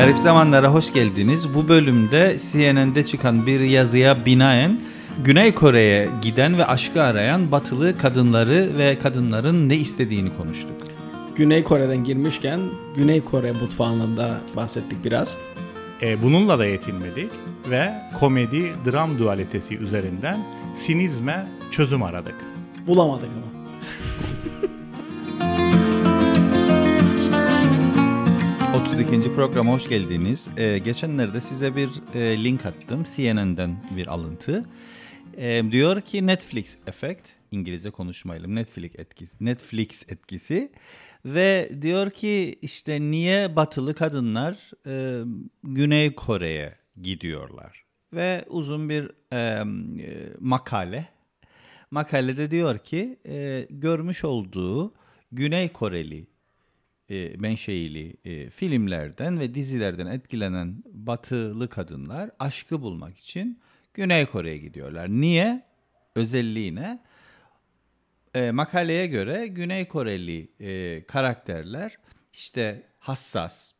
Garip Zamanlara hoş geldiniz. Bu bölümde CNN'de çıkan bir yazıya binaen Güney Kore'ye giden ve aşkı arayan batılı kadınları ve kadınların ne istediğini konuştuk. Güney Kore'den girmişken Güney Kore mutfağından da bahsettik biraz. E, bununla da yetinmedik ve komedi dram dualitesi üzerinden sinizme çözüm aradık. Bulamadık ama. 32. programa hoş geldiniz. Ee, geçenlerde size bir e, link attım. CNN'den bir alıntı. Ee, diyor ki Netflix efekt, İngilizce konuşmayalım. Netflix etkisi, Netflix etkisi ve diyor ki işte niye batılı kadınlar e, Güney Kore'ye gidiyorlar ve uzun bir e, e, makale. Makalede diyor ki e, görmüş olduğu Güney Koreli e, menşeili e, filmlerden ve dizilerden etkilenen batılı kadınlar aşkı bulmak için Güney Kore'ye gidiyorlar. Niye? Özelliği ne? E, makaleye göre Güney Koreli e, karakterler işte hassas,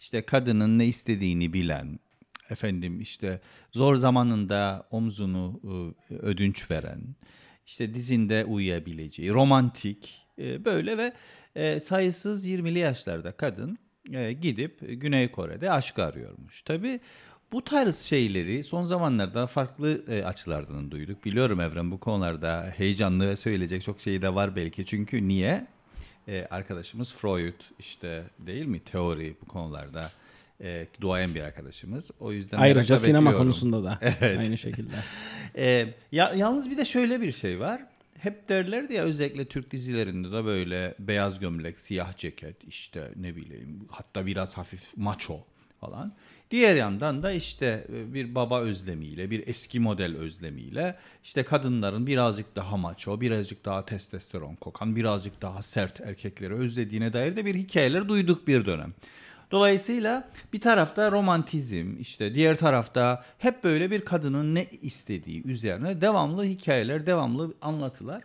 işte kadının ne istediğini bilen, efendim işte zor zamanında omzunu e, ödünç veren, işte dizinde uyuyabileceği, romantik e, böyle ve e, sayısız 20'li yaşlarda kadın e, gidip Güney Kore'de aşk arıyormuş. Tabi bu tarz şeyleri son zamanlarda farklı e, açılardan duyduk. Biliyorum Evren bu konularda heyecanlı ve söyleyecek çok şey de var belki. Çünkü niye? E, arkadaşımız Freud işte değil mi teori bu konularda e, duayen bir arkadaşımız. O yüzden Ayrıca sinema bekliyorum. konusunda da Evet. aynı şekilde. E, ya, yalnız bir de şöyle bir şey var. Hep derlerdi ya özellikle Türk dizilerinde de böyle beyaz gömlek, siyah ceket işte ne bileyim hatta biraz hafif maço falan. Diğer yandan da işte e, bir baba özlemiyle, bir eski model özlemiyle işte kadınların birazcık daha maço, birazcık daha testosteron kokan, birazcık daha sert erkekleri özlediğine dair de bir hikayeler duyduk bir dönem. Dolayısıyla bir tarafta romantizm, işte diğer tarafta hep böyle bir kadının ne istediği üzerine devamlı hikayeler, devamlı anlatılar.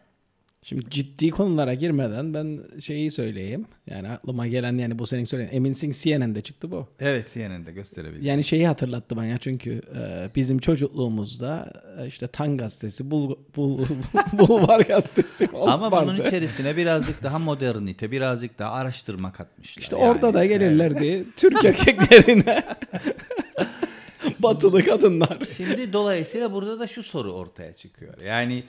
Şimdi ciddi konulara girmeden ben şeyi söyleyeyim. Yani aklıma gelen yani bu senin söyleyen Emin Singh CNN'de çıktı bu. Evet CNN'de gösterebilirim. Yani şeyi hatırlattı bana çünkü e, bizim çocukluğumuzda e, işte Tan gazetesi, Bul, Bul, Bulvar gazetesi Ama vardı. bunun içerisine birazcık daha modernite, birazcık daha araştırma katmışlar. İşte Yani, orada da evet. gelirlerdi Türk erkeklerine batılı kadınlar. Şimdi dolayısıyla burada da şu soru ortaya çıkıyor. Yani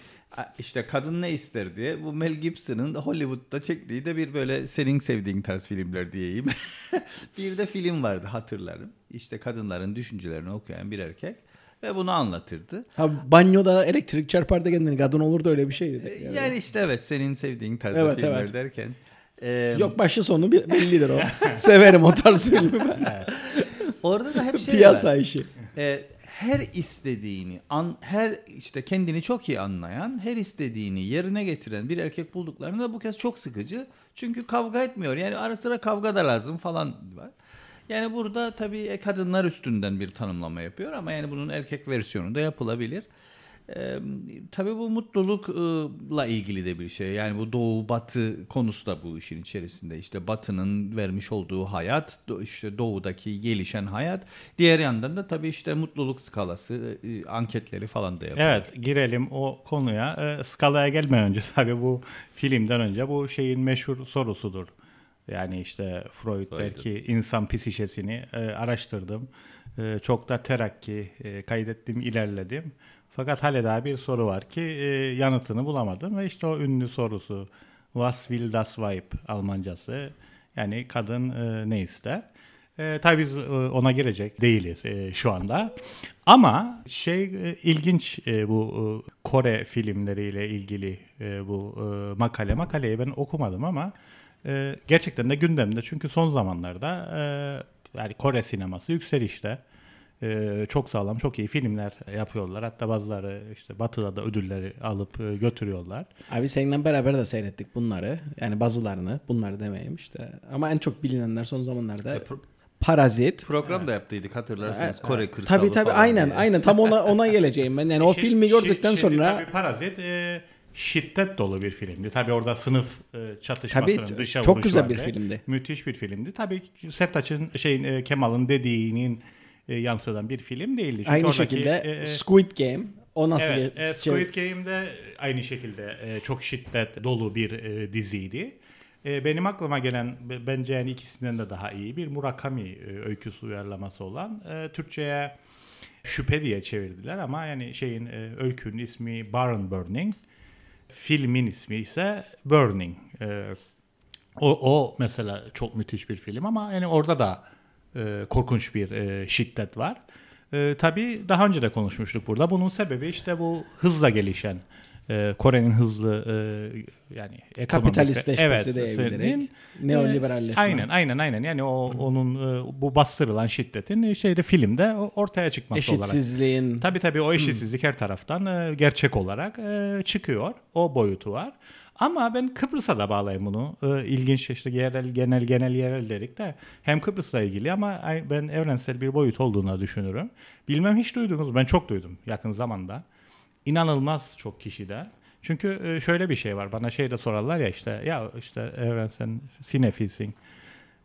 işte kadın ne ister diye bu Mel Gibson'ın Hollywood'da çektiği de bir böyle senin sevdiğin tarz filmler diyeyim. bir de film vardı hatırlarım. İşte kadınların düşüncelerini okuyan bir erkek ve bunu anlatırdı. Ha, banyoda elektrik çarpar da kendini kadın olur da öyle bir şeydi. Yani, işte evet senin sevdiğin tarzda Evet, filmler evet. derken. e, Yok başı sonu bellidir o. Severim o tarz filmi ben. orada da hep şey Piyasa var. işi. E, her istediğini, an, her işte kendini çok iyi anlayan, her istediğini yerine getiren bir erkek bulduklarında bu kez çok sıkıcı. Çünkü kavga etmiyor. Yani ara sıra kavga da lazım falan var. Yani burada tabii e, kadınlar üstünden bir tanımlama yapıyor ama yani bunun erkek versiyonu da yapılabilir. Ee, tabii bu mutlulukla ilgili de bir şey. Yani bu doğu batı konusu da bu işin içerisinde. İşte batının vermiş olduğu hayat, işte doğudaki gelişen hayat. Diğer yandan da tabii işte mutluluk skalası, e, anketleri falan da yapıyor. Evet girelim o konuya. E, skalaya gelmeden önce tabii bu filmden önce bu şeyin meşhur sorusudur. Yani işte Freud der ki insan psişesini e, araştırdım. E, çok da terakki e, kaydettim, ilerledim. Fakat hala bir soru var ki e, yanıtını bulamadım ve işte o ünlü sorusu Was will das Weib Almancası yani kadın e, ne ister? E, tabii biz e, ona girecek değiliz e, şu anda. Ama şey e, ilginç e, bu e, Kore filmleriyle ilgili e, bu e, makale. Makaleyi ben okumadım ama e, gerçekten de gündemde. Çünkü son zamanlarda e, yani Kore sineması yükselişte. E, çok sağlam, çok iyi filmler yapıyorlar. Hatta bazıları işte Batı'da da ödülleri alıp e, götürüyorlar. Abi seninle beraber de seyrettik bunları. Yani bazılarını. Bunları demeyeyim işte. Ama en çok bilinenler son zamanlarda pro- Parazit. Program da yaptıydık hatırlarsanız Evet, Kore kırsalı Tabii tabii falan aynen diye. aynen tam ona ona geleceğim ben. Yani o Şey- filmi şey- gördükten şimdi sonra tabii Parazit e, şiddet dolu bir filmdi. Tabii orada sınıf e, çatışmasının Tabii dışa çok güzel bir filmdi. Müthiş bir filmdi. Tabii Sertaç'ın şeyin e, Kemal'ın dediğinin e, yansıdan bir film değildi. Çünkü Aynı oradaki, şekilde e, e, Squid Game o nasıl Evet, bir e, şey? Squid Game'de aynı şekilde e, çok şiddet dolu bir e, diziydi. E, benim aklıma gelen bence yani ikisinden de daha iyi bir Murakami e, öyküsü uyarlaması olan e, Türkçe'ye Şüphe diye çevirdiler ama yani şeyin e, öykünün ismi Barn Burning. Filmin ismi ise Burning. E, o, o mesela çok müthiş bir film ama yani orada da e, korkunç bir e, şiddet var. E, tabii daha önce de konuşmuştuk burada. Bunun sebebi işte bu hızla gelişen e, Kore'nin hızlı e, yani Kapitalistleşmesi evet, diyebiliriz. senin- Neoliberalleşme. Aynen aynen aynen yani o onun e, bu bastırılan şiddetin şeyde filmde ortaya çıkması olarak. Eşitsizliğin Tabii tabii o eşitsizlik her taraftan e, gerçek olarak e, çıkıyor. O boyutu var. Ama ben Kıbrıs'a da bağlayayım bunu. E, ilginç işte yerel genel genel yerel dedik de hem Kıbrıs'la ilgili ama ben evrensel bir boyut olduğunu düşünürüm. Bilmem hiç duydunuz? Ben çok duydum yakın zamanda. İnanılmaz çok kişiden. Çünkü e, şöyle bir şey var. Bana şey de sorarlar ya işte ya işte evrensel sinefilsin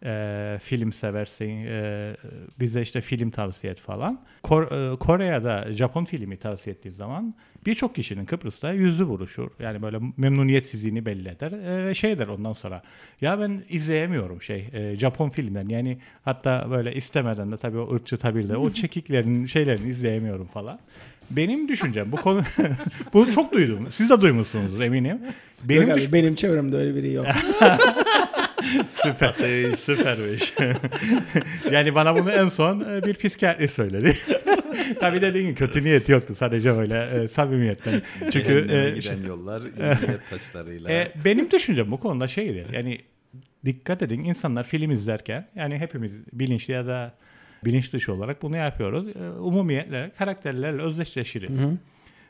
e, film seversin, e, bize işte film tavsiye et falan. Kor, e, Kore'de Japon filmi tavsiye ettiği zaman birçok kişinin Kıbrıs'ta yüzü buruşur. Yani böyle memnuniyetsizliğini belli eder e, ve şey der ondan sonra ya ben izleyemiyorum şey e, Japon filmlerini yani hatta böyle istemeden de tabii o ırkçı tabirde o çekiklerin şeylerini izleyemiyorum falan. Benim düşüncem bu konu bunu çok duydum. Siz de duymuşsunuzdur eminim. Benim Yok abi, düş- benim çevremde öyle biri yok. Süper. Süpermiş. yani bana bunu en son e, bir psikiyatrist söyledi. Tabii dediğin gibi kötü niyet yoktu. Sadece böyle e, samimiyetten. Çünkü e, giden yollar zihniyet taşlarıyla. e, benim düşüncem bu konuda şeydir. Yani dikkat edin insanlar film izlerken yani hepimiz bilinçli ya da bilinç dışı olarak bunu yapıyoruz. E, umumiyetle karakterlerle özdeşleşiriz.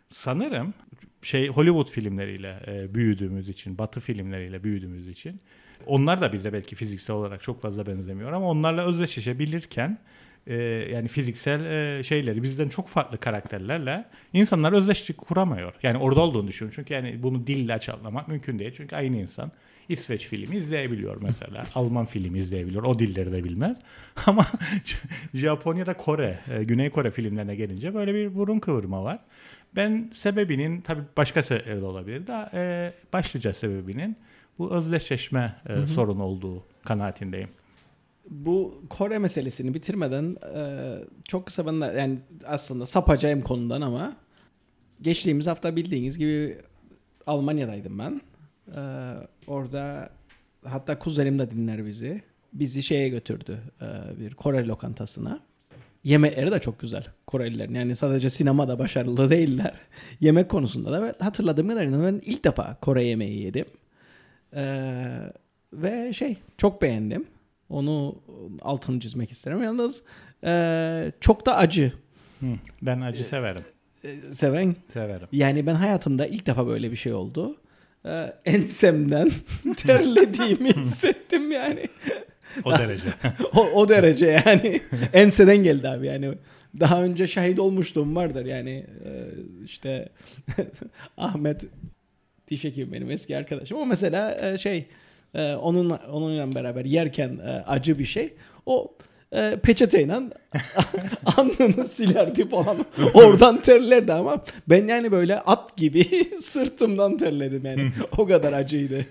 Sanırım şey Hollywood filmleriyle e, büyüdüğümüz için, Batı filmleriyle büyüdüğümüz için onlar da bize belki fiziksel olarak çok fazla benzemiyor ama onlarla özdeşleşebilirken e, yani fiziksel e, şeyleri bizden çok farklı karakterlerle insanlar özdeşlik kuramıyor. Yani orada olduğunu düşünüyorum. Çünkü yani bunu dille açıklamak mümkün değil. Çünkü aynı insan İsveç filmi izleyebiliyor mesela. Alman filmi izleyebiliyor. O dilleri de bilmez. Ama Japonya'da Kore, e, Güney Kore filmlerine gelince böyle bir burun kıvırma var. Ben sebebinin tabii başka sebepleri de olabilir de e, başlıca sebebinin bu özdeşleşme e, sorunu olduğu kanaatindeyim. Bu Kore meselesini bitirmeden e, çok kısa ben de yani aslında sapacağım konudan ama geçtiğimiz hafta bildiğiniz gibi Almanya'daydım ben. E, orada hatta kuzenim de dinler bizi. Bizi şeye götürdü e, bir Kore lokantasına. Yemekleri de çok güzel Korelilerin. Yani sadece sinemada başarılı değiller. Yemek konusunda da ve hatırladığım kadarıyla ben ilk defa Kore yemeği yedim. Ee, ve şey çok beğendim. Onu altını çizmek isterim. Yalnız e, çok da acı Hı, Ben acı severim. e, seven. Severim. Yani ben hayatımda ilk defa böyle bir şey oldu. Ee, ensemden terlediğimi hissettim yani. O derece. O, o derece yani. Enseden geldi abi yani. Daha önce şahit olmuşluğum vardır yani. e, işte Ahmet diş hekimi benim eski arkadaşım. O mesela e, şey e, onunla onunla beraber yerken e, acı bir şey. O e, peçeteyle alnını silerdi falan. Oradan terlerdi ama ben yani böyle at gibi sırtımdan terledim yani. o kadar acıydı.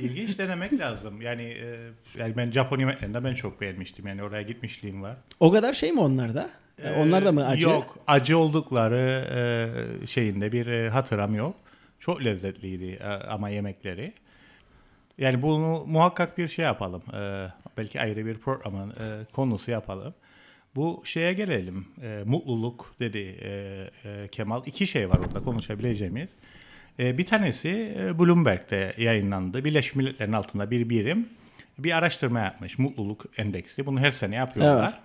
İlginç denemek lazım. Yani e, yani ben Japon yemeklerinde ben çok beğenmiştim. Yani oraya gitmişliğim var. O kadar şey mi onlarda? E, onlar da mı acı? Yok. Acı oldukları e, şeyinde bir e, hatıram yok. Çok lezzetliydi e, ama yemekleri. Yani bunu muhakkak bir şey yapalım. E, belki ayrı bir programın e, konusu yapalım. Bu şeye gelelim. E, mutluluk dedi e, e, Kemal. İki şey var orada konuşabileceğimiz. E, bir tanesi e, Bloomberg'de yayınlandı. Birleşmiş Milletler'in altında bir birim bir araştırma yapmış. Mutluluk endeksi. Bunu her sene yapıyorlar.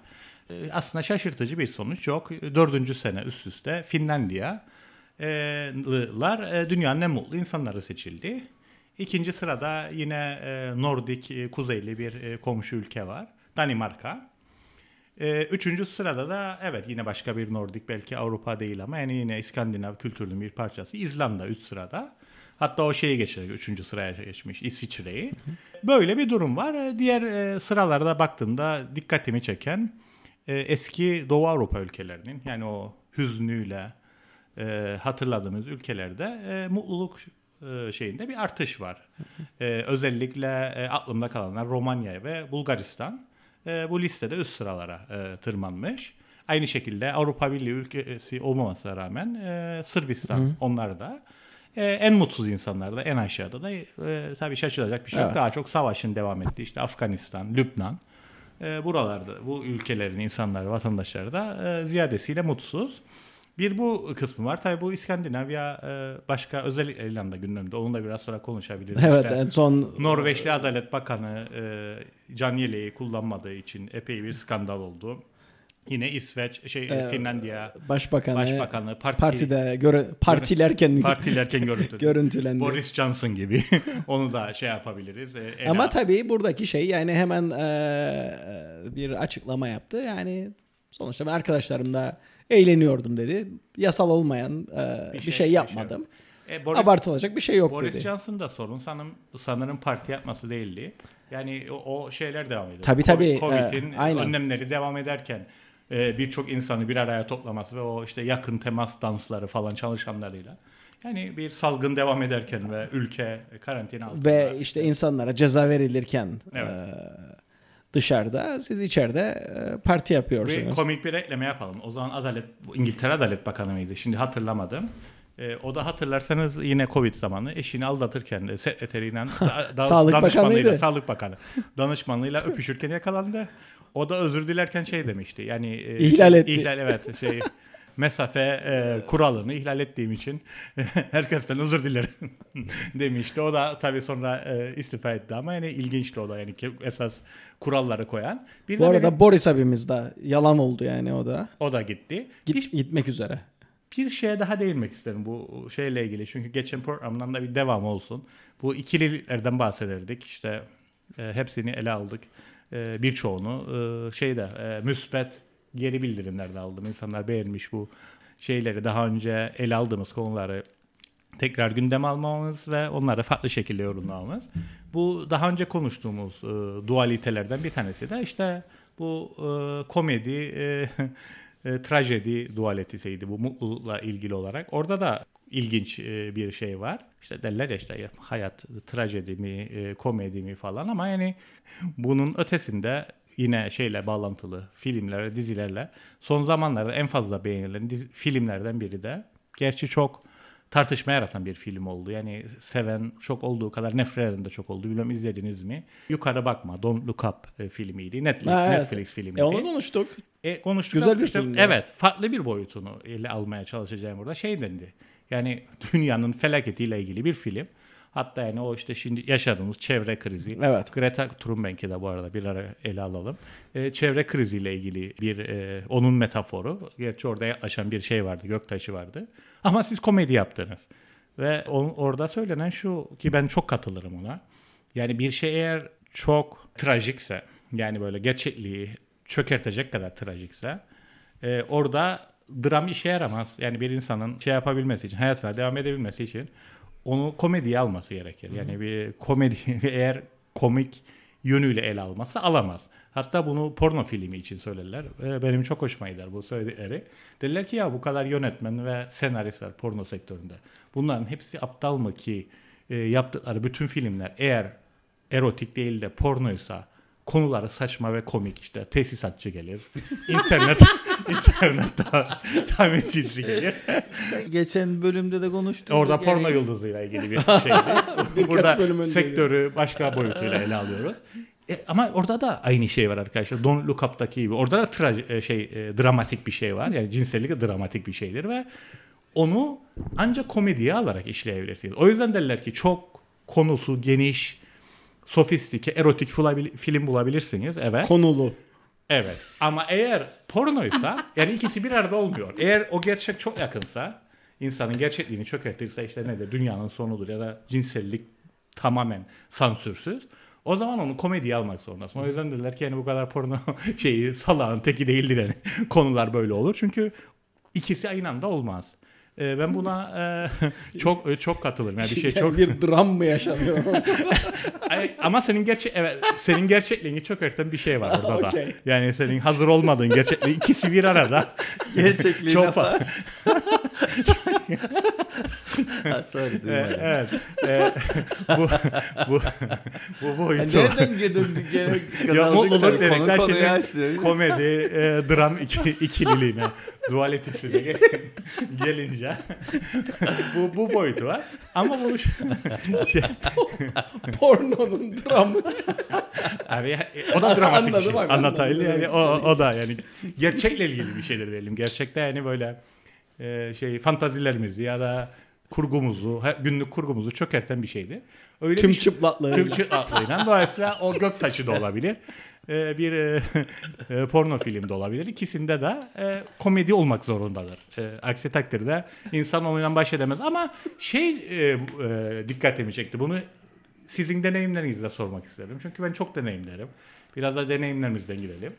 E, Aslında şaşırtıcı bir sonuç yok. Dördüncü sene üst üste Finlandiyalılar e, dünyanın en mutlu insanları seçildi. İkinci sırada yine e, Nordik e, kuzeyli bir e, komşu ülke var. Danimarka. E, üçüncü sırada da evet yine başka bir Nordik belki Avrupa değil ama yani yine İskandinav kültürünün bir parçası İzlanda üst sırada. Hatta o şeyi geçecek. Üçüncü sıraya geçmiş İsviçre'yi. Böyle bir durum var. E, Diğer e, sıralarda baktığımda dikkatimi çeken e, eski Doğu Avrupa ülkelerinin yani o hüznüyle e, hatırladığımız ülkelerde e, mutluluk şeyinde bir artış var. E, özellikle e, aklımda kalanlar Romanya ve Bulgaristan e, bu listede üst sıralara e, tırmanmış. Aynı şekilde Avrupa Birliği ülkesi olmamasına rağmen e, Sırbistan onlar da e, en mutsuz insanlar da en aşağıda da e, tabii şaşılacak bir şey yok. Evet. Daha çok savaşın devam ettiği işte Afganistan, Lübnan e, buralarda bu ülkelerin insanları, vatandaşları da e, ziyadesiyle mutsuz. Bir bu kısmı var. Tabii bu İskandinavya e, başka özellikle İrlanda gündemde. Onu da biraz sonra konuşabiliriz. Evet İşte en son Norveçli Adalet Bakanı e, can yeleği kullanmadığı için epey bir skandal oldu. Yine İsveç, şey Ee, Finlandiya başbakanı, Başbakanı parti, partide göre, partilerken partilerken görüntülendi. görüntülendi. Boris Johnson gibi. Onu da şey yapabiliriz. e, Ama tabii buradaki şey yani hemen eee, bir açıklama yaptı. Yani sonuçta ben arkadaşlarımla eğleniyordum dedi. Yasal olmayan eee, bir, şey- şey, bir yapmadım. E, Boris, Abartılacak bir şey yok Boris dedi. Johnson da sorun sanırım, sanırım parti yapması değildi. Yani o, o şeyler devam ediyor. Tabii, tabii, Covid'in e, aynen. önlemleri devam ederken e, birçok insanı bir araya toplaması ve o işte yakın temas dansları falan çalışanlarıyla. Yani bir salgın devam ederken ve ülke karantina altında. Ve işte insanlara ceza verilirken Evet. eee, dışarıda siz içeride eee, parti yapıyorsunuz. komik bir ekleme yapalım. O zaman Adalet, İngiltere Adalet Bakanı mıydı? Şimdi hatırlamadım. Ee, o da hatırlarsanız yine Covid zamanı eşini aldatırken de sekreteriyle da, da- Sağlık danışmanlığıyla, Bakanıydı. Sağlık Bakanı danışmanlığıyla öpüşürken yakalandı. O da özür dilerken şey demişti. Yani e, İhlal etti. İhlal evet şey mesafe e, kuralını ihlal ettiğim için herkesten özür dilerim demişti. O da tabii sonra e, istifa etti ama yani ilginçti o da yani ki esas kuralları koyan. Bir Bu de arada benim- Boris abimiz de yalan oldu yani o da. o da gitti. Git, Bir- gitmek üzere. bir şeye daha değinmek isterim bu şeyle ilgili. Çünkü geçen programdan da bir devam olsun. Bu ikililiklerden bahsederdik. İşte e, hepsini ele aldık. E, birçoğunu e, şeyde e, müspet geri bildirimler de aldım. İnsanlar beğenmiş bu şeyleri daha önce ele aldığımız konuları tekrar gündeme almamız ve onları farklı şekilde yorumlamamız. Bu daha önce konuştuğumuz e, dualitelerden bir tanesi de işte bu e, komedi e, e, trajedi dualitesiydi bu mutlulukla ilgili olarak. Orada da ilginç e, bir şey var. İşte derler ya işte ya hayat trajedi mi, e, komedi mi falan ama yani bunun ötesinde yine şeyle bağlantılı filmlerle, dizilerle son zamanlarda en fazla beğenilen dizi- filmlerden biri de gerçi çok tartışma yaratan bir film oldu. Yani seven çok olduğu kadar nefret eden de çok oldu. Bilmem izlediniz mi? Yukarı Bakma, Don't Look Up e, filmiydi. Netflix, Ha, evet. Netflix filmiydi. E onu konuştuk. E, konuştuk. Güzel bir işte- filmdi. Evet. Farklı bir boyutunu ele almaya çalışacağım burada. Şey dendi. Yani dünyanın felaketiyle ilgili bir film. Hatta yani o işte şimdi yaşadığımız çevre krizi. Evet. Greta Thunberg'i de bu arada bir ara ele alalım. E, çevre kriziyle ilgili bir e, onun metaforu. Gerçi orada yaklaşan bir şey vardı. Göktaşı vardı. Ama siz komedi yaptınız. Ve on- orada söylenen şu ki ben çok katılırım ona. Yani bir şey eğer çok trajikse yani böyle gerçekliği çökertecek kadar trajikse e, orada dram işe yaramaz. Yani bir insanın şey yapabilmesi için, hayatına devam edebilmesi için onu komediye alması gerekir. Yani bir komedi eğer komik yönüyle ele almazsa alamaz. Hatta bunu porno filmi için söylerler. Benim çok hoşuma gider bu söyledikleri. Derler ki ya bu kadar yönetmen ve senarist var porno sektöründe. Bunların hepsi aptal mı ki e, yaptıkları bütün filmler eğer erotik değil de pornoysa konuları saçma ve komik işte tesisatçı gelir. internet internet ta- tamircisi gelir. Geçen bölümde de konuştuk. Orada Yani- porno yıldızıyla ilgili bir şeydi. Burada sektörü başka boyutuyla ele alıyoruz. E, ama orada da aynı şey var arkadaşlar. Don't Look Up'taki gibi. Orada da tra- e, şey e, dramatik bir şey var. Yani cinsellik de dramatik bir şeydir ve onu ancak komediye alarak işleyebilirsiniz. O yüzden derler ki çok konusu geniş, sofistike, erotik film bulabilirsiniz. Evet. Konulu. Evet. Ama eğer pornoysa yani ikisi bir arada olmuyor. Eğer o gerçek çok yakınsa insanın gerçekliğini çökertirse işte nedir dünyanın sonudur ya da cinsellik tamamen sansürsüz. O zaman onu komediye almak zorundasın. O yüzden dediler ki yani bu kadar porno şeyi salağın teki değildir yani. Konular böyle olur. Çünkü ikisi aynı anda olmaz. E, ben buna e, çok e, çok katılırım. Yani bir şey çok bir dram mı yaşanıyor? Ama senin gerçek evet senin gerçekliğini çok örten bir şey var orada da. Okey. Yani senin hazır olmadığın gerçekliği ikisi bir arada. Gerçekliğine çok falan. Ha, Sorry duymadım. evet. E, bu bu bu boyutu. Nereden döndük gene Ya mutluluk dedik. Konu konuyu şimdi açtı. komedi, e, dram iki, ikililiğine, dualitesine gel- gelince bu, bu boyutu var. Ama bu şey, Pornonun dramı. abi, e, o da dramatik bir şey. anladım yani demek o, o da yani gerçekle ilgili bir şeydir diyelim. Gerçekte yani böyle e, şey fantazilerimizi ya da kurgumuzu, günlük kurgumuzu çökerten bir şeydi. Öyle Tüm bir şey- çıplaklığıyla. Tüm çıplaklığıyla. Dolayısıyla o gök taşı da olabilir. Ee, bir e, e, porno film de olabilir. İkisinde de e, komedi olmak zorundadır. E, aksi takdirde insan onunla baş edemez. Ama şey e, e, dikkatimi çekti. Bunu sizin deneyimlerinizle sormak isterim. Çünkü ben çok deneyimlerim. Biraz da deneyimlerimizden gidelim.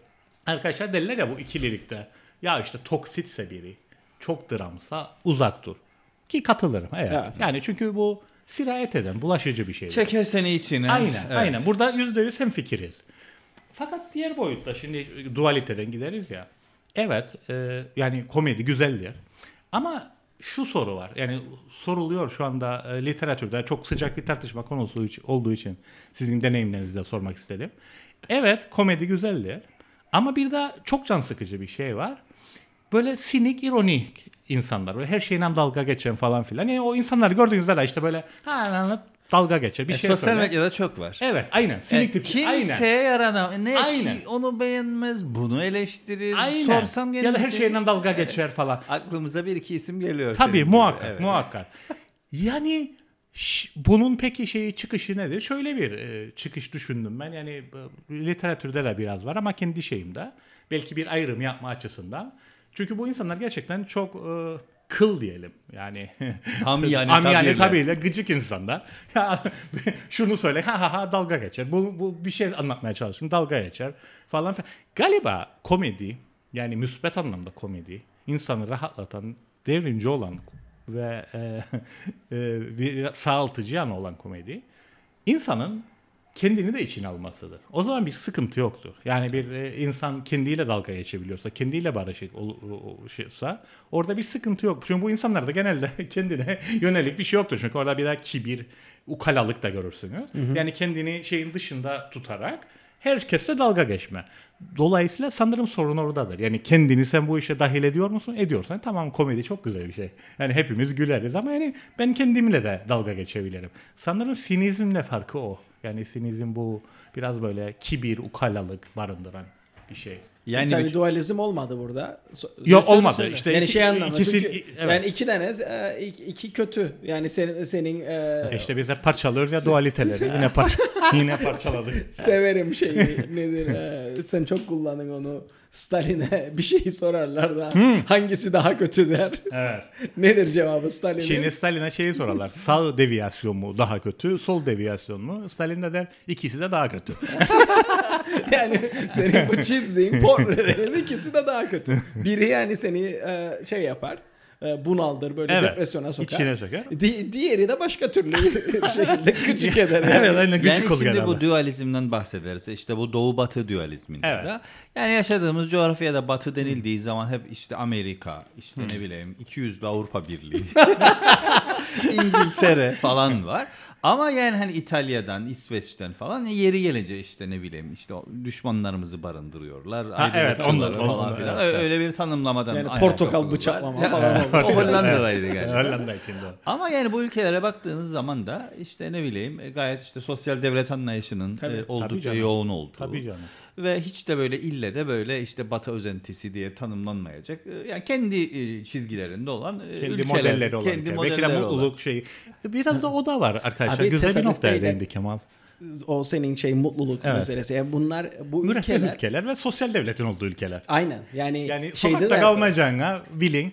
Arkadaşlar derler ya bu ikililikte. Ya işte toksitse biri, çok dramsa uzak dur. Ki katılırım. Evet. Evet. Yani çünkü bu sirayet eden, bulaşıcı bir şey. Çeker seni içine. Aynen, Evet. aynen. Burada yüzde yüz hemfikiriz. Fakat diğer boyutta şimdi dualiteden gideriz ya. Evet, e, yani komedi güzeldir. Ama şu soru var. Yani soruluyor şu anda e, literatürde çok sıcak bir tartışma konusu olduğu için sizin deneyimlerinizi de sormak istedim. Evet, komedi güzeldir. Ama bir de çok can sıkıcı bir şey var. Böyle sinik, ironik insanlar. Böyle her şeyle dalga geçen falan filan. Yani o insanları gördüğünüzde de işte böyle ha, dalga geçer. Bir E, şey sosyal söyler. medyada çok var. Evet aynen. E, Sinik tipi. Aynen. kimseye yaranamaz. Ne Aynen. onu beğenmez, bunu eleştirir. Aynen. Sorsan ya da her şeyle dalga geçer falan. Aklımıza bir iki isim geliyor. Tabii muhakkak Evet. muhakkak. Yani bunun peki şeyi çıkışı nedir? Şöyle bir e, çıkış düşündüm ben. Yani e, literatürde de biraz var ama kendi şeyimde. Belki bir ayrım yapma açısından. Çünkü bu insanlar gerçekten çok e, kıl diyelim. Yani Amiyane amiyane tabiyle gıcık insanlar. Ya, şunu söyle ha ha ha dalga geçer. Bu, bu bir şey anlatmaya çalışın dalga geçer falan. Galiba komedi yani müspet anlamda komedi insanı rahatlatan devrimci olan ve e, e, bir sağaltıcı yanı olan komedi insanın kendini de içine almasıdır. O zaman bir sıkıntı yoktur. Yani bir e, insan kendiyle dalga geçebiliyorsa, kendiyle barışık ol- o- o- şeysa orada bir sıkıntı yok. Çünkü bu insanlarda genelde kendine yönelik bir şey yoktur. Çünkü orada bir daha kibir, ukalalık da görürsünüz. Yani kendini şeyin dışında tutarak herkesle dalga geçme. Dolayısıyla sanırım sorun oradadır. Yani kendini sen bu işe dahil ediyor musun? Ediyorsan tamam komedi çok güzel bir şey. Yani hepimiz güleriz ama yani ben kendimle de dalga geçebilirim. Sanırım sinizmle farkı o. Yani sinizm bu biraz böyle kibir, ukalalık barındıran bir şey. Yani Tabii bir- dualizm olmadı burada. So- Yok, söyle, olmadı. söyle. İşte yani iki- şey anlamda. ikisi- çünkü evet. Yani iki tane e, iki, kötü. Yani senin senin e, E İşte biz hep parçalıyoruz ya dualiteleri. Yine parça yine parçaladık. severim şeyi nedir? e, sen çok kullandın onu. Stalin'e bir şeyi sorarlar da hangisi daha kötü der. Evet. Nedir cevabı Stalin'in? Şimdi Stalin'e şeyi sorarlar. Sağ deviyasyon mu daha kötü, sol deviyasyon mu? Stalin de der ikisi de daha kötü. Yani senin bu çizdiğin portrelerin ikisi de daha kötü. Biri yani seni e, şey yapar. e, bunaldır böyle Evet. depresyona sokar. İçine söker. Di- diğeri de başka türlü bir şekilde gıcık eder. Yani. Evet aynen gıcık yani şimdi genelde. bu dualizmden bahsederiz. İşte bu doğu batı dualizminde Evet. de. Yani yaşadığımız coğrafyada batı denildiği zaman hep işte Amerika, işte ne bileyim 200'lü Avrupa Birliği, İngiltere falan var. Ama yani hani İtalya'dan, İsveç'ten falan yeri gelince işte ne bileyim işte düşmanlarımızı barındırıyorlar. Ha, evet, onlar, falan onlar, filan. evet, Öyle bir tanımlamadan Yani portakal bıçaklama falan. O Hollanda'daydı galiba. Hollanda içinde. Ama yani bu ülkelere baktığınız zaman da işte ne bileyim e, gayet işte sosyal devlet anlayışının Tabii, e, tabii oldukça canım. yoğun olduğu. Tabii canım. Ve hiç de böyle ille de böyle işte batı özentisi diye tanımlanmayacak. e, Yani kendi e, çizgilerinde olan e, Kendi ülkeler. modelleri olan. Kendi ülke. Belki de modelleri olan. mutluluk şeyi. Biraz da o da var arkadaşlar. Abi Güzel bir noktaya değindi Kemal. O senin şey mutluluk Evet. meselesi. Yani bunlar bu ülkeler ülkeler. ve sosyal devletin olduğu ülkeler. aynen yani, Yani şeyde sokakta de- kalmayacağına bilin.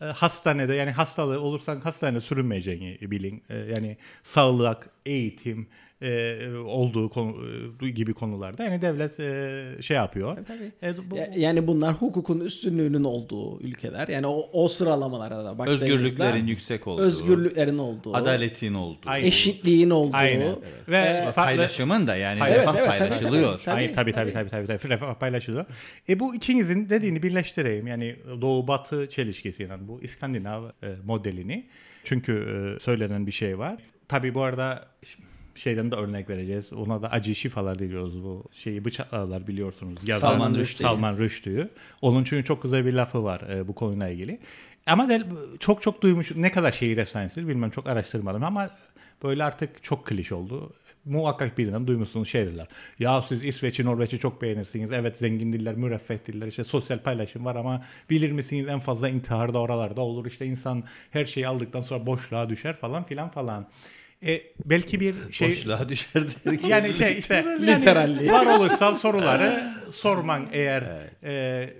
e, Hastanede yani hastalığı olursan hastanede sürünmeyeceğini bilin. E, Yani sağlık, eğitim, e, olduğu konu, e, gibi konularda yani devlet e, şey yapıyor. Tabii. E, bu- Ya- Yani bunlar hukukun üstünlüğünün olduğu ülkeler. Yani o, o sıralamalara da baktığınızda Özgürlüklerin yüksek olduğu. özgürlüklerin olduğu, Adaletin olduğu. Aynen. eşitliğin olduğu. Aynen. Ve farklı- Paylaşımın da yani Evet, refah evet, tabii, paylaşılıyor. tabii. Ay, tabii tabii tabii tabii tabii refah paylaşılıyor. E bu ikinizin dediğini birleştireyim. Yani doğu batı çelişkisi yani bu İskandinav e, modelini. Çünkü e, söylenen bir şey var. Tabii bu arada şeyden de örnek vereceğiz. Ona da acı şifalar diliyoruz bu şeyi bıçaklarlar biliyorsunuz. Yazan Salman Rushdie. Salman Rushdie'yi. Onun çünkü çok güzel bir lafı var e, bu konuyla ilgili. Ama de, çok çok duymuş ne kadar şehir efsanesi bilmem çok araştırmadım ama böyle artık çok kliş oldu. Muhakkak birinden duymuşsunuz şey derler. Ya siz İsveç'i Norveç'i çok beğenirsiniz. Evet zengin diller, müreffeh diller. işte sosyal paylaşım var ama bilir misiniz en fazla intihar da oralarda olur. İşte insan her şeyi aldıktan sonra boşluğa düşer falan filan falan. E, belki bir şey... Boşluğa düşer derken. Yani şey işte yani Literally. varoluşsal soruları sorman eğer e,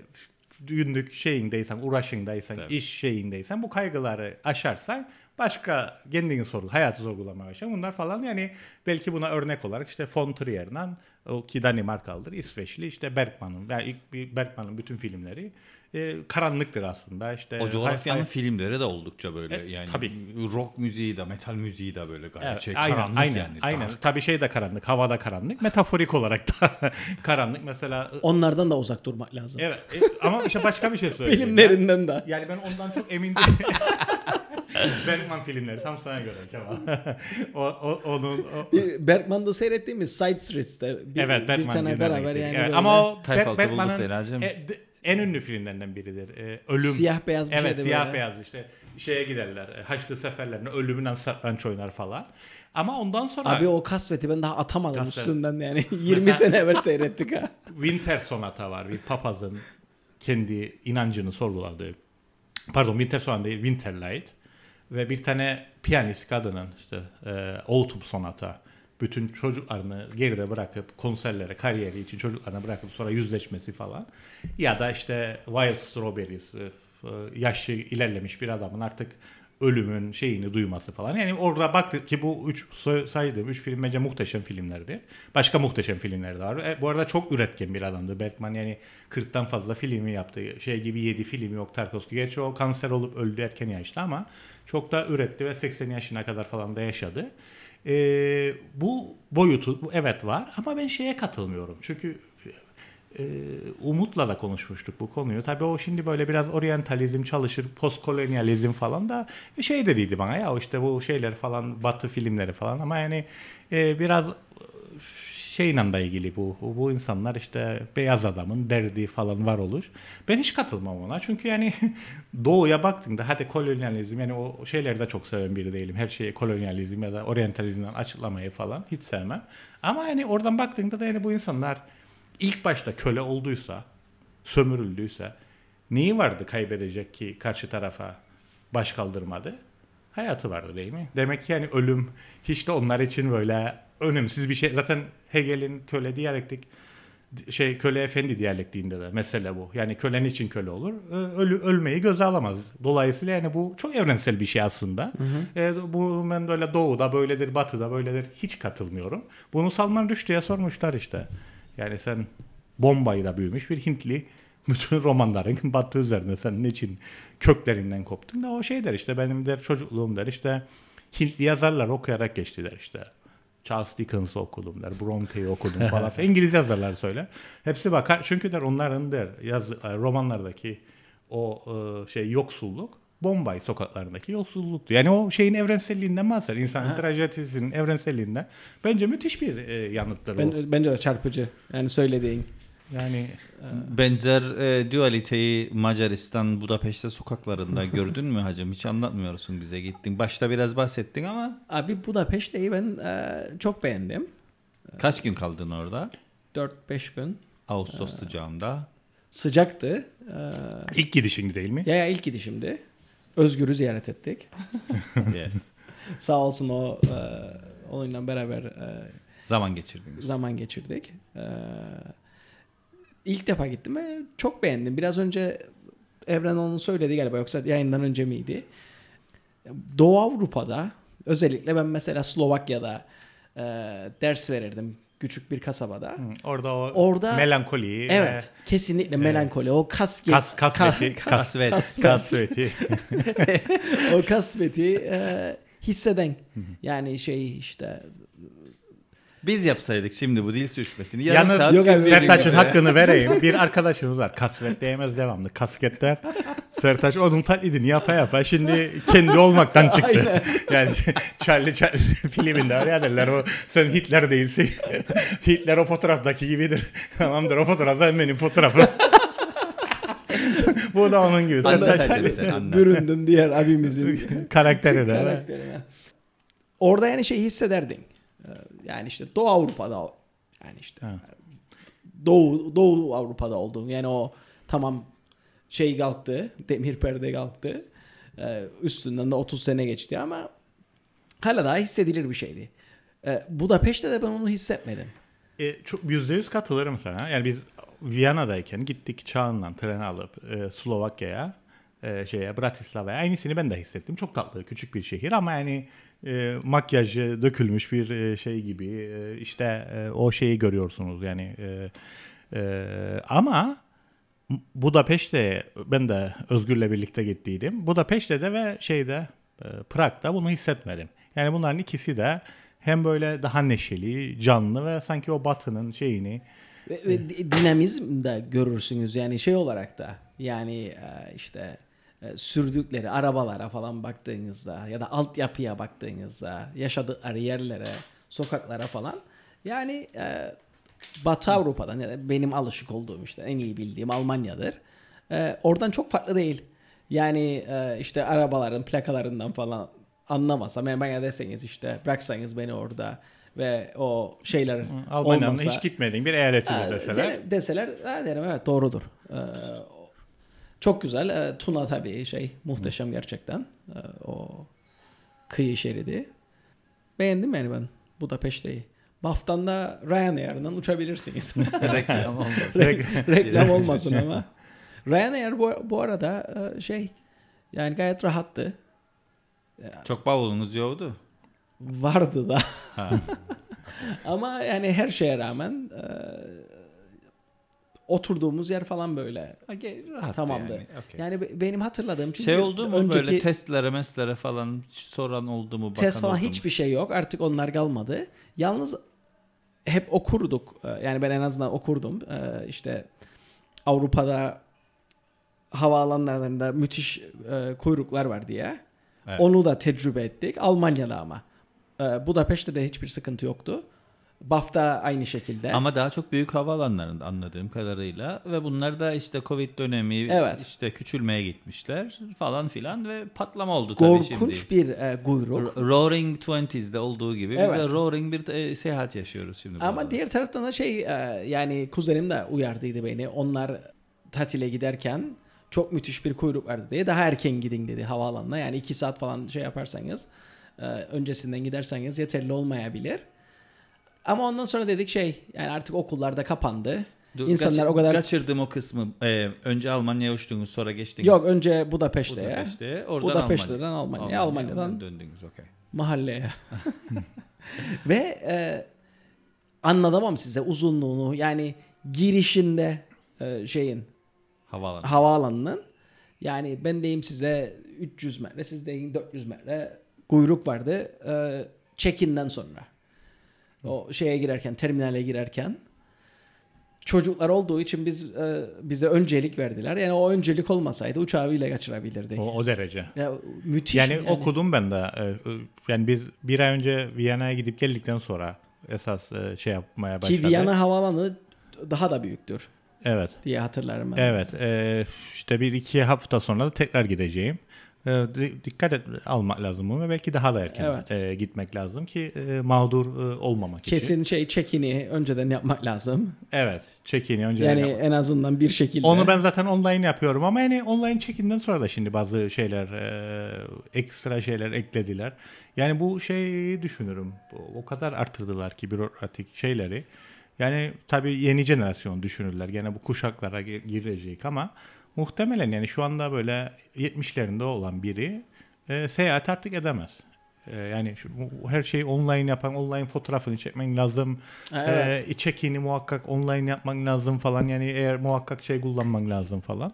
günlük şeyindeysen, uğraşındaysan, iş şeyindeysen bu kaygıları aşarsan başka kendini soru, hayatı sorgulamaya başlar. Bunlar falan yani belki buna örnek olarak işte von Trier'den o ki Danimarkalıdır, İsveçli işte Bergman'ın, yani ilk bir Bergman'ın bütün filmleri e, karanlıktır aslında. işte O coğrafyanın hay- hay- filmleri de oldukça böyle E, yani tabii. rock müziği de metal müziği de böyle gayet Evet, şey aynen, karanlık aynen, yani. Aynen. dark. Tabii şey de karanlık, hava da karanlık. Metaforik olarak da karanlık. Mesela Onlardan da uzak durmak lazım. Evet e, ama işte başka bir şey söyleyeyim. Filmlerinden de. Yani, ben ondan çok emin değilim. Bergman filmleri tam sana göre Kemal. o, o, onun, o, Bergman'da seyrettiğimiz Side Streets'te bir, evet bir Bergman tane filmlerine beraber yani Evet, böyle Ama o Ber- Bergman'ın e, en ünlü filmlerinden biridir. E, ölüm. siyah beyaz bir Evet siyah böyle. beyaz işte şeye giderler. e, Haçlı seferlerine ölümünden satranç oynar falan. Ama ondan sonra Abi o kasveti ben daha atamadım Kasvet. üstünden yani. 20 Mesela- sene evvel seyrettik ha. Winter Sonata var. Bir papazın kendi inancını sorguladığı. Pardon Winter Sonata değil Winterlight. Ve bir tane piyanist kadının işte e, Autumn Sonata bütün çocuklarını geride bırakıp konserlere, kariyeri için çocuklarını bırakıp sonra yüzleşmesi falan. Ya da işte Wild Strawberries e, yaşı ilerlemiş bir adamın artık ölümün şeyini duyması falan. Yani orada baktık ki bu üç say- saydığım üç film bence muhteşem filmlerdi. Başka muhteşem filmler de var. E, bu arada çok üretken bir adamdı Bergman. Yani 40'tan fazla filmi yaptı. Şey gibi 7 filmi yok Tarkovski. Gerçi o kanser olup öldü erken yaşta ama çok da üretti ve 80 yaşına kadar falan da yaşadı. E, bu boyutu evet var ama ben şeye katılmıyorum. Çünkü e, Umut'la da konuşmuştuk bu konuyu. Tabii o şimdi böyle biraz oryantalizm çalışır, postkolonyalizm falan da şey dediydi bana ya işte bu şeyler falan batı filmleri falan ama yani e, biraz şeyle de ilgili bu. Bu insanlar işte beyaz adamın derdi falan var olur. Ben hiç katılmam ona. Çünkü yani doğuya baktığında hadi kolonyalizm yani o şeyleri de çok seven biri değilim. Her şeyi kolonyalizm ya da oryantalizmden açıklamayı falan hiç sevmem. Ama yani oradan baktığında da yani bu insanlar ilk başta köle olduysa, sömürüldüyse neyi vardı kaybedecek ki karşı tarafa baş kaldırmadı? Hayatı vardı değil mi? Demek ki yani ölüm hiç de onlar için böyle önemsiz bir şey. Zaten Hegel'in köle diyalektik şey köle efendi diyalektiğinde de mesele bu. Yani kölen için köle olur. Ö- Ölü, ölmeyi göze alamaz. Dolayısıyla yani bu çok evrensel bir şey aslında. E, bu ben böyle doğuda böyledir, batıda böyledir hiç katılmıyorum. Bunu Salman Rushdie'ye sormuşlar işte. Yani sen Bombay'da büyümüş bir Hintli bütün romanların batı üzerine sen niçin köklerinden koptun da o şey der işte benim der çocukluğum der işte Hintli yazarlar okuyarak geçti der işte. Charles Dickens'ı okudum der. Bronte'yi okudum falan. İngiliz yazarlar söyler. Hepsi bakar. Çünkü der onların der yaz, e, romanlardaki o e, şey yoksulluk Bombay sokaklarındaki yoksulluktu. Yani o şeyin evrenselliğinden bahseder. İnsanın trajedisinin evrenselliğinden. Bence müthiş bir e, yanıttır o. Ben, bence de çarpıcı. Yani söylediğin. Yani Benzer e, dualiteyi Macaristan Budapeşte sokaklarında gördün mü hacım? Hiç anlatmıyorsun bize gittin. Başta biraz bahsettin ama Abi Budapeşte'yi ben e, çok beğendim. kaç gün kaldın orada? 4-5 gün. Ağustos sıcağında. Sıcaktı. E, ilk gidişin değil mi? ya, ya ilk gidişimdi. Özgür'ü ziyaret ettik. yes. Sağ olsun o e, onunla beraber e, Zaman geçirdiniz. zaman geçirdik. E, ilk defa gittim ve çok beğendim. Biraz önce Evren onu söyledi galiba yoksa yayından önce miydi? Doğu Avrupa'da özellikle ben mesela Slovakya'da e, ders verirdim küçük bir kasabada. Hı, Orada o Orada- melankoliyi Evet, kesinlikle melankoli. O kas ve kas, kasveti, ka- kas, Kasvet. kas- kasveti. o kasveti e, hisseden. Yani şey işte Biz yapsaydık şimdi bu dil sürüşmesini. Yarım Yalnız saat Yok abi, dinleyelim Sertaç'ın hakkını vereyim. Bir arkadaşımız var. Kasvet diyemez devamlı. Kasketler. Sertaç onun taklidini yapa yapa şimdi kendi olmaktan çıktı. Yani Charlie Chaplin filminde var ya derler o sen Hitler değilsin. Hitler o fotoğraftaki gibidir. Tamamdır o fotoğraf sen benim fotoğrafım. Bu da onun gibi. Sertaç büründüm diğer abimizin karakteri de. karakterine. Orada yani şey hissederdin. Yani işte Doğu Avrupa'da yani işte Ha. Doğu Doğu Avrupa'da olduğun yani o tamam şey kalktı, demir perde kalktı. Ee, üstünden de 30 sene geçti ama hala daha hissedilir bir şeydi. Ee, Budapeşte de ben onu hissetmedim. E, çok yüzde yüz katılırım sana. Yani biz Viyana'dayken gittik Çağan'la tren alıp e, Slovakya'ya, e, şeye Bratislava'ya. Aynısını ben de hissettim. Çok tatlı, küçük bir şehir ama yani e, makyajı dökülmüş bir e, şey gibi. E, işte e, o şeyi görüyorsunuz yani. E, e, ama Budapeşte ben de Özgür'le birlikte gittiydim. Budapeşte'de ve şeyde e, Prag'da bunu hissetmedim. Yani bunların ikisi de hem böyle daha neşeli, canlı ve sanki o batının şeyini Ve, ve di- dinamizm de görürsünüz yani şey olarak da yani e, işte e, sürdükleri arabalara falan baktığınızda ya da altyapıya baktığınızda yaşadıkları yerlere, sokaklara falan yani e, Batı Avrupa'dan benim alışık olduğum işte en iyi bildiğim Almanya'dır. E, oradan çok farklı değil. Yani e, işte arabaların plakalarından falan anlamasam yani bana deseniz işte bıraksanız beni orada ve o şeyler Almanya'nın hiç gitmediğin bir eyaletini Ha, deseler. deseler ha, derim evet doğrudur. Ee, çok güzel. Ee, Tuna tabii şey muhteşem gerçekten. Ee, o kıyı şeridi. Beğendim yani ben Budapeşte'yi. Baftan da Ryanair'dan uçabilirsiniz. Reklam olmaz. Re- Reklam olmasın ama. Ryanair bu, bu arada e, şey yani gayet rahattı. Çok bavulunuz yoktu. Vardı da. Ama yani her şeye rağmen e, oturduğumuz yer falan böyle. Rahat Tamamdı. Yani. okey. Yani be- benim hatırladığım çünkü şey oldu mu önceki böyle testlere meslere falan soran oldu mu? test falan oldu mu? hiçbir şey yok. Artık onlar kalmadı. Yalnız hep okurduk. Ee, Yani ben en azından okurdum. Ee, İşte Avrupa'da havaalanlarında müthiş e, kuyruklar var diye. Evet. Onu da tecrübe ettik. Almanya'da ama. Ee, Budapeşte de hiçbir sıkıntı yoktu. BAF'ta aynı şekilde. Ama daha çok büyük havaalanlarında anladığım kadarıyla ve bunlar da işte Covid dönemi Evet. işte küçülmeye gitmişler falan filan ve patlama oldu tabii şimdi. Korkunç bir e, kuyruk. Roaring Twenties'de olduğu gibi biz Evet. de Roaring bir e, seyahat yaşıyoruz şimdi. Ama arada. diğer taraftan da şey e, yani kuzenim de uyardıydı beni. Onlar tatile giderken çok müthiş bir kuyruk vardı diye daha erken gidin dedi havaalanına. Yani iki saat falan şey yaparsanız e, öncesinden giderseniz yeterli olmayabilir. Ama ondan sonra dedik şey yani artık okullar da kapandı. Dur, İnsanlar kaçır- o kadar kaçırdım o kısmı. Ee, önce Almanya'ya uçtunuz sonra geçtiniz. yok önce Budapeşte'ye, Budapeşte'ye, oradan Budapeşte'den Almanya. Almanya'ya, Almanya'dan döndünüz okey. mahalleye. Ve e, anlatamam size uzunluğunu yani girişinde e, şeyin Havaalanı. havaalanının yani ben deyim size 300 metre siz deyin 400 metre kuyruk vardı e, check-in'den sonra. O şeye girerken terminale girerken çocuklar olduğu için biz e, bize öncelik verdiler. Yani o öncelik olmasaydı uçağı bile kaçırabilirdik. O, o derece. Ya, müthiş. Yani, okudum ben de. e, e, Yani biz bir ay önce Viyana'ya gidip geldikten sonra esas e, şey yapmaya başladık. Ki Viyana havaalanı daha da büyüktür Evet. diye hatırlarım ben. Evet. e, işte bir iki hafta sonra da tekrar gideceğim. E, di- dikkat et almak lazım bunu ve belki daha da erken Evet. e, gitmek lazım ki e, mağdur e, olmamak için. Kesin şey check-in'i önceden yapmak lazım. Evet. Check-in'i önce Yani yapmak. en azından bir şekilde. Onu ben zaten online yapıyorum ama yani online check-in'den sonra da şimdi bazı şeyler e, ekstra şeyler eklediler. Yani bu şeyi düşünürüm. O- kadar artırdılar ki bürokratik şeyleri. Yani tabii yeni jenerasyon düşünürler. Gene bu kuşaklara gi- girecek ama muhtemelen yani şu anda böyle 70'lerinde olan biri e, seyahat artık edemez. E, yani şu, her şeyi online yapan, online fotoğrafını çekmen lazım. Ha, evet. E, check-in'i muhakkak online yapman lazım falan. Yani eğer muhakkak şey kullanman lazım falan.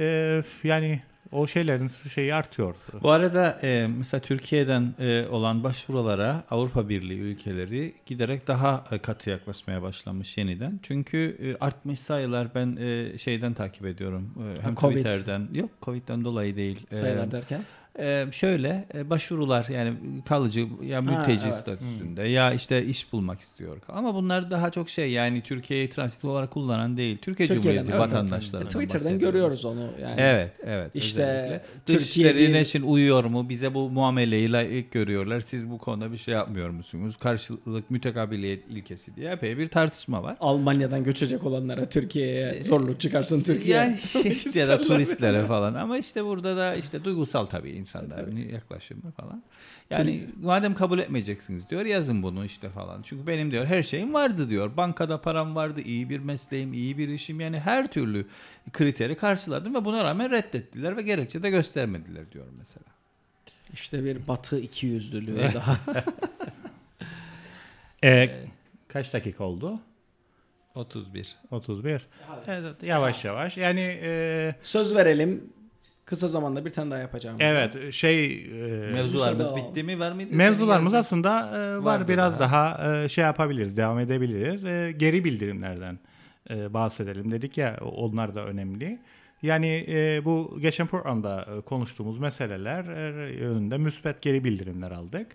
E, yani o şeylerin şeyi artıyor. Bu arada e, mesela Türkiye'den e, olan başvurulara Avrupa Birliği ülkeleri giderek daha e, katı yaklaşmaya başlamış yeniden. Çünkü e, artmış sayılar ben e, şeyden takip ediyorum. E, hem Covid. Twitter'den. Yok Covid'den dolayı değil. E, Sayılar derken. E, şöyle e, başvurular yani kalıcı ya mülteci evet. statüsünde ya işte iş bulmak istiyor. Ama bunlar daha çok şey yani Türkiye'yi transit olarak kullanan değil. Türkiye Türkiye'den, Cumhuriyeti evet. vatandaşlarından E, Twitter'dan görüyoruz onu yani. Evet, evet. İşte özellikle. Türkiye için uyuyor mu? Bize bu muameleyi layık görüyorlar. Siz bu konuda bir şey yapmıyor musunuz? Karşılık mütekabiliyet ilkesi diye epey bir tartışma var. Almanya'dan göçecek olanlara Türkiye'ye zorluk çıkarsın Türkiye. Yani, ya da turistlere falan. Ama işte burada da işte duygusal tabii insanların yaklaşımı falan. Yani madem kabul etmeyeceksiniz diyor yazın bunu işte falan. Çünkü benim diyor her şeyim vardı diyor. Bankada param vardı, iyi bir mesleğim, iyi bir işim. Yani her türlü kriteri karşıladım ve buna rağmen reddettiler ve gerekçe de göstermediler diyor mesela. İşte bir batı ikiyüzlülüğü daha. E, kaç dakika oldu? 31. 31. Evet, yavaş yavaş. Yani e, Söz verelim. Kısa zamanda bir tane daha yapacağım. evet şey e, Mevzularımız bitti mi var mıydı? Mevzularımız aslında e, var Vardı biraz daha, e, şey yapabiliriz, devam edebiliriz. E, geri bildirimlerden e, bahsedelim dedik ya onlar da önemli. Yani e, bu geçen programda e, konuştuğumuz meseleler e, yönünde müspet geri bildirimler aldık.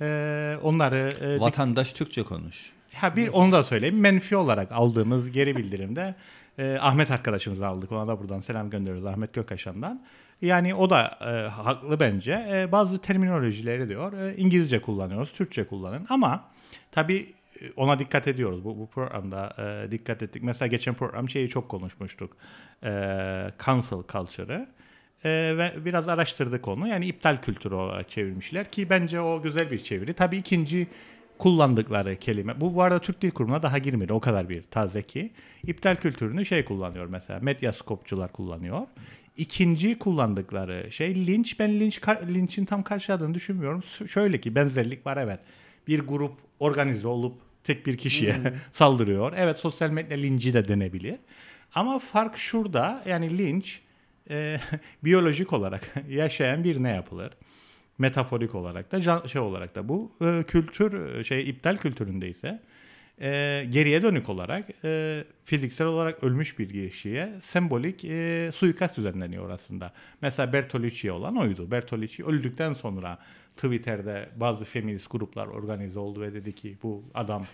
E, onları e, dik- Vatandaş Türkçe konuş. Ha bir onu da söyleyeyim. Menfi olarak aldığımız geri bildirimde e, Ahmet arkadaşımızı aldık. Ona da buradan selam gönderiyoruz Ahmet Gökaşan'dan. Yani o da e, haklı bence. E, bazı terminolojileri diyor e, İngilizce kullanıyoruz, Türkçe kullanın. Ama tabii e, ona dikkat ediyoruz. Bu, bu programda e, dikkat ettik. Mesela geçen program şeyi çok konuşmuştuk. E, cancel culture'ı. E, ve biraz araştırdık onu. Yani iptal kültürü olarak çevirmişler ki bence o güzel bir çeviri. Tabii ikinci kullandıkları kelime. Bu bu arada Türk Dil Kurumu'na daha girmedi. O kadar bir taze ki. İptal kültürünü şey kullanıyor mesela. Medyaskopçular kullanıyor. İkinci kullandıkları şey linç. Ben linç linçin tam karşıladığını düşünmüyorum. Şöyle ki benzerlik var evet. Bir grup organize olup tek bir kişiye saldırıyor. Evet sosyal medya linci de denebilir. Ama fark şurada yani linç e, biyolojik olarak yaşayan bir ne yapılır? Metaforik olarak da şey olarak da bu e, kültür e, şey iptal kültüründe ise e, geriye dönük olarak e, fiziksel olarak ölmüş bir kişiye sembolik e, suikast düzenleniyor aslında. Mesela Bertolucci olan oydu. Bertolucci öldükten sonra Twitter'de bazı feminist gruplar organize oldu ve dedi ki bu adam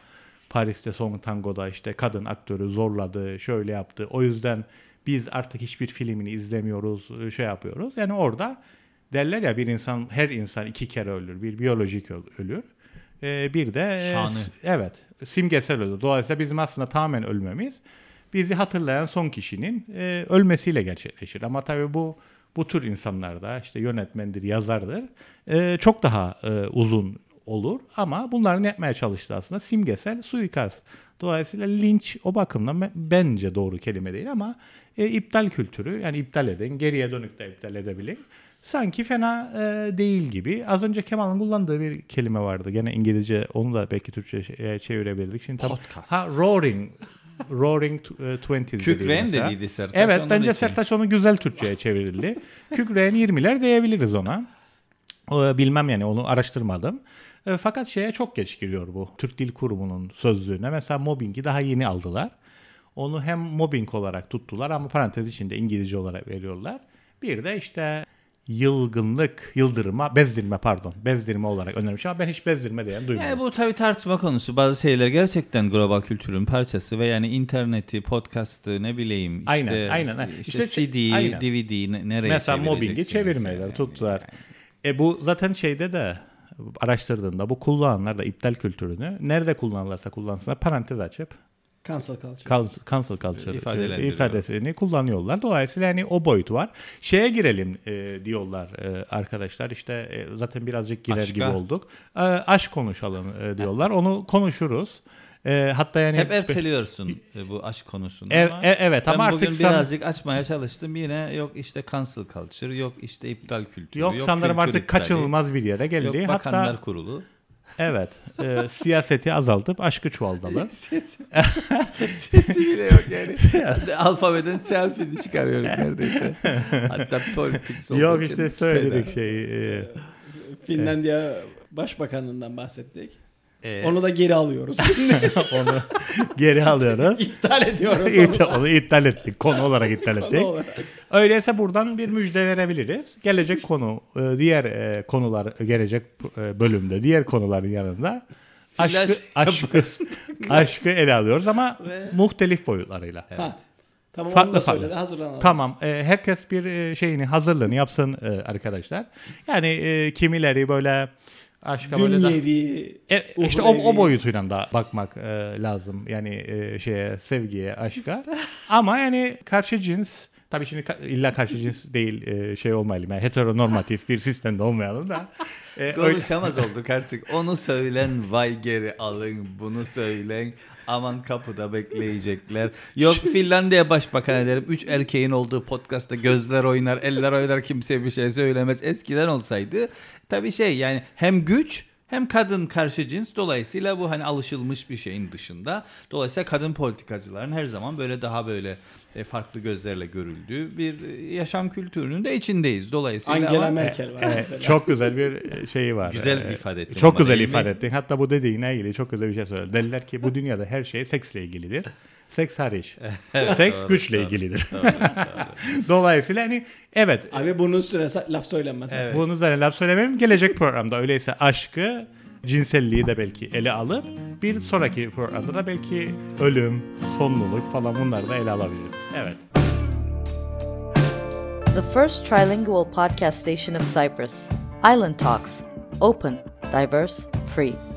Paris'te son tangoda işte kadın aktörü zorladı, şöyle yaptı. O yüzden biz artık hiçbir filmini izlemiyoruz, şey yapıyoruz. Yani orada derler ya bir insan, her insan iki kere ölür. Bir biyolojik öl- ölür. Ee, bir de e, Şanı. evet simgesel ölür. Dolayısıyla bizim aslında tamamen ölmemiz bizi hatırlayan son kişinin e, ölmesiyle gerçekleşir. Ama tabii bu bu tür insanlarda işte yönetmendir, yazardır e, çok daha e, uzun olur ama bunların yapmaya çalıştığı aslında simgesel suikast. Dolayısıyla linç o bakımdan ben- bence doğru kelime değil ama e, iptal kültürü yani iptal edin, geriye dönük de iptal edebilir. Sanki fena e, değil gibi. Az önce Kemal'ın kullandığı bir kelime vardı. Gene İngilizce onu da belki Türkçe e, çevirebilirdik. Şimdi tam, Podcast. ha roaring Roaring Twenties dedi mesela. dediydi Sertaç. Evet bence. Sertaç onu güzel Türkçe'ye çevrildi. Kükreyen 20'ler diyebiliriz ona. Bilmem yani onu araştırmadım. E, fakat şeye çok geç giriyor bu. Türk Dil Kurumu'nun sözlüğüne. Mesela mobbingi daha yeni aldılar. Onu hem mobbing olarak tuttular ama parantez içinde İngilizce olarak veriyorlar. Bir de işte yılgınlık, yıldırma, bezdirme pardon. Bezdirme olarak önermiş ama ben hiç bezdirme diyen duymadım. Yani bu tabii tartışma konusu. Bazı şeyler gerçekten global kültürün parçası ve yani interneti, podcast'ı ne bileyim işte, Aynen, aynen. işte, İşte CD, aynen. DVD ne- nereye Mesela mobbingi çevirmeler yani? tuttular. E bu zaten şeyde de araştırdığında bu kullananlar da iptal kültürünü nerede kullanırlarsa kullansınlar parantez açıp Cancel culture. Cancel culture İfadelendiriyor. ifadesini kullanıyorlar. Dolayısıyla yani o boyut var. Şeye girelim e, diyorlar e, arkadaşlar. İşte e, zaten birazcık girer Aşka. gibi olduk. E, aşk konuşalım e, diyorlar. Onu konuşuruz. E, hatta yani Hep erteliyorsun e, bu aşk konusunu E- ama e- evet ben ama bugün artık san- birazcık açmaya çalıştım yine yok işte cancel culture yok işte iptal kültürü yok, sanırım kültür artık iptali, kaçınılmaz bir yere geldi. yok bakanlar hatta kurulu evet e, siyaseti azaltıp aşkı çoğaltalı. sesi bile yok yani alfabeden selfie'ni çıkarıyorum neredeyse hatta politik yok işte söyledik şey. e, Finlandiya Başbakanından bahsettik. Ee, Onu da geri alıyoruz. onu geri alıyoruz. İptal ediyoruz. İptal- onu iptal ettik. Konu olarak iptal Konu ettik. olarak. Öyleyse buradan bir müjde verebiliriz. Gelecek konu, e, diğer e, konular gelecek e, bölümde diğer konuların yanında aşkı aşkı aşkı ele alıyoruz ama Ve- muhtelif boyutlarıyla. Ha. Tamam Farklı onu da farklı. söyledi. Hazırlanalım. Tamam. e, herkes bir şeyini hazırlığını yapsın e, arkadaşlar. Yani e, kimileri böyle aşka böyle da Dünyevi, E, işte o, o boyutuyla da bakmak e, lazım. Yani e, şeye sevgiye, aşka. Ama yani karşı cins tabii şimdi illa karşı cins değil e, şey olmayalım. Yani heteronormatif bir sistemde olmayalım da. E, Konuşamaz olduk artık. Onu söylen vay geri alın. Bunu söylen aman kapıda bekleyecekler. Yok Finlandiya başbakan ederim. Üç erkeğin olduğu podcastta gözler oynar, eller oynar kimse bir şey söylemez. Eskiden olsaydı tabii şey yani hem güç hem kadın karşı cins dolayısıyla bu hani alışılmış bir şeyin dışında. Dolayısıyla kadın politikacıların her zaman böyle daha böyle e, farklı gözlerle görüldüğü bir e, yaşam kültürünün de içindeyiz. Dolayısıyla Angela ama- Merkel var e, mesela. çok güzel bir şeyi var. Güzel E, ifade ettin Çok güzel değil mi? ifade ettin. Hatta bu dediğine ilgili çok güzel bir şey söyledi. Dediler ki bu dünyada her şey seksle ilgilidir. Seks hariç. Seks Doğru, güçle doğru. ilgilidir. Doğru, doğru. Dolayısıyla hani evet Abi bunun üstüne laf söylenmez. Evet. artık. Bunun üzerine laf söylemem. Gelecek programda öyleyse aşkı, cinselliği de belki ele alıp bir sonraki programda da belki ölüm, sonluluk falan bunları da ele alabiliriz. Evet. The first trilingual podcast station of Cyprus. Island Talks. Open, diverse, free.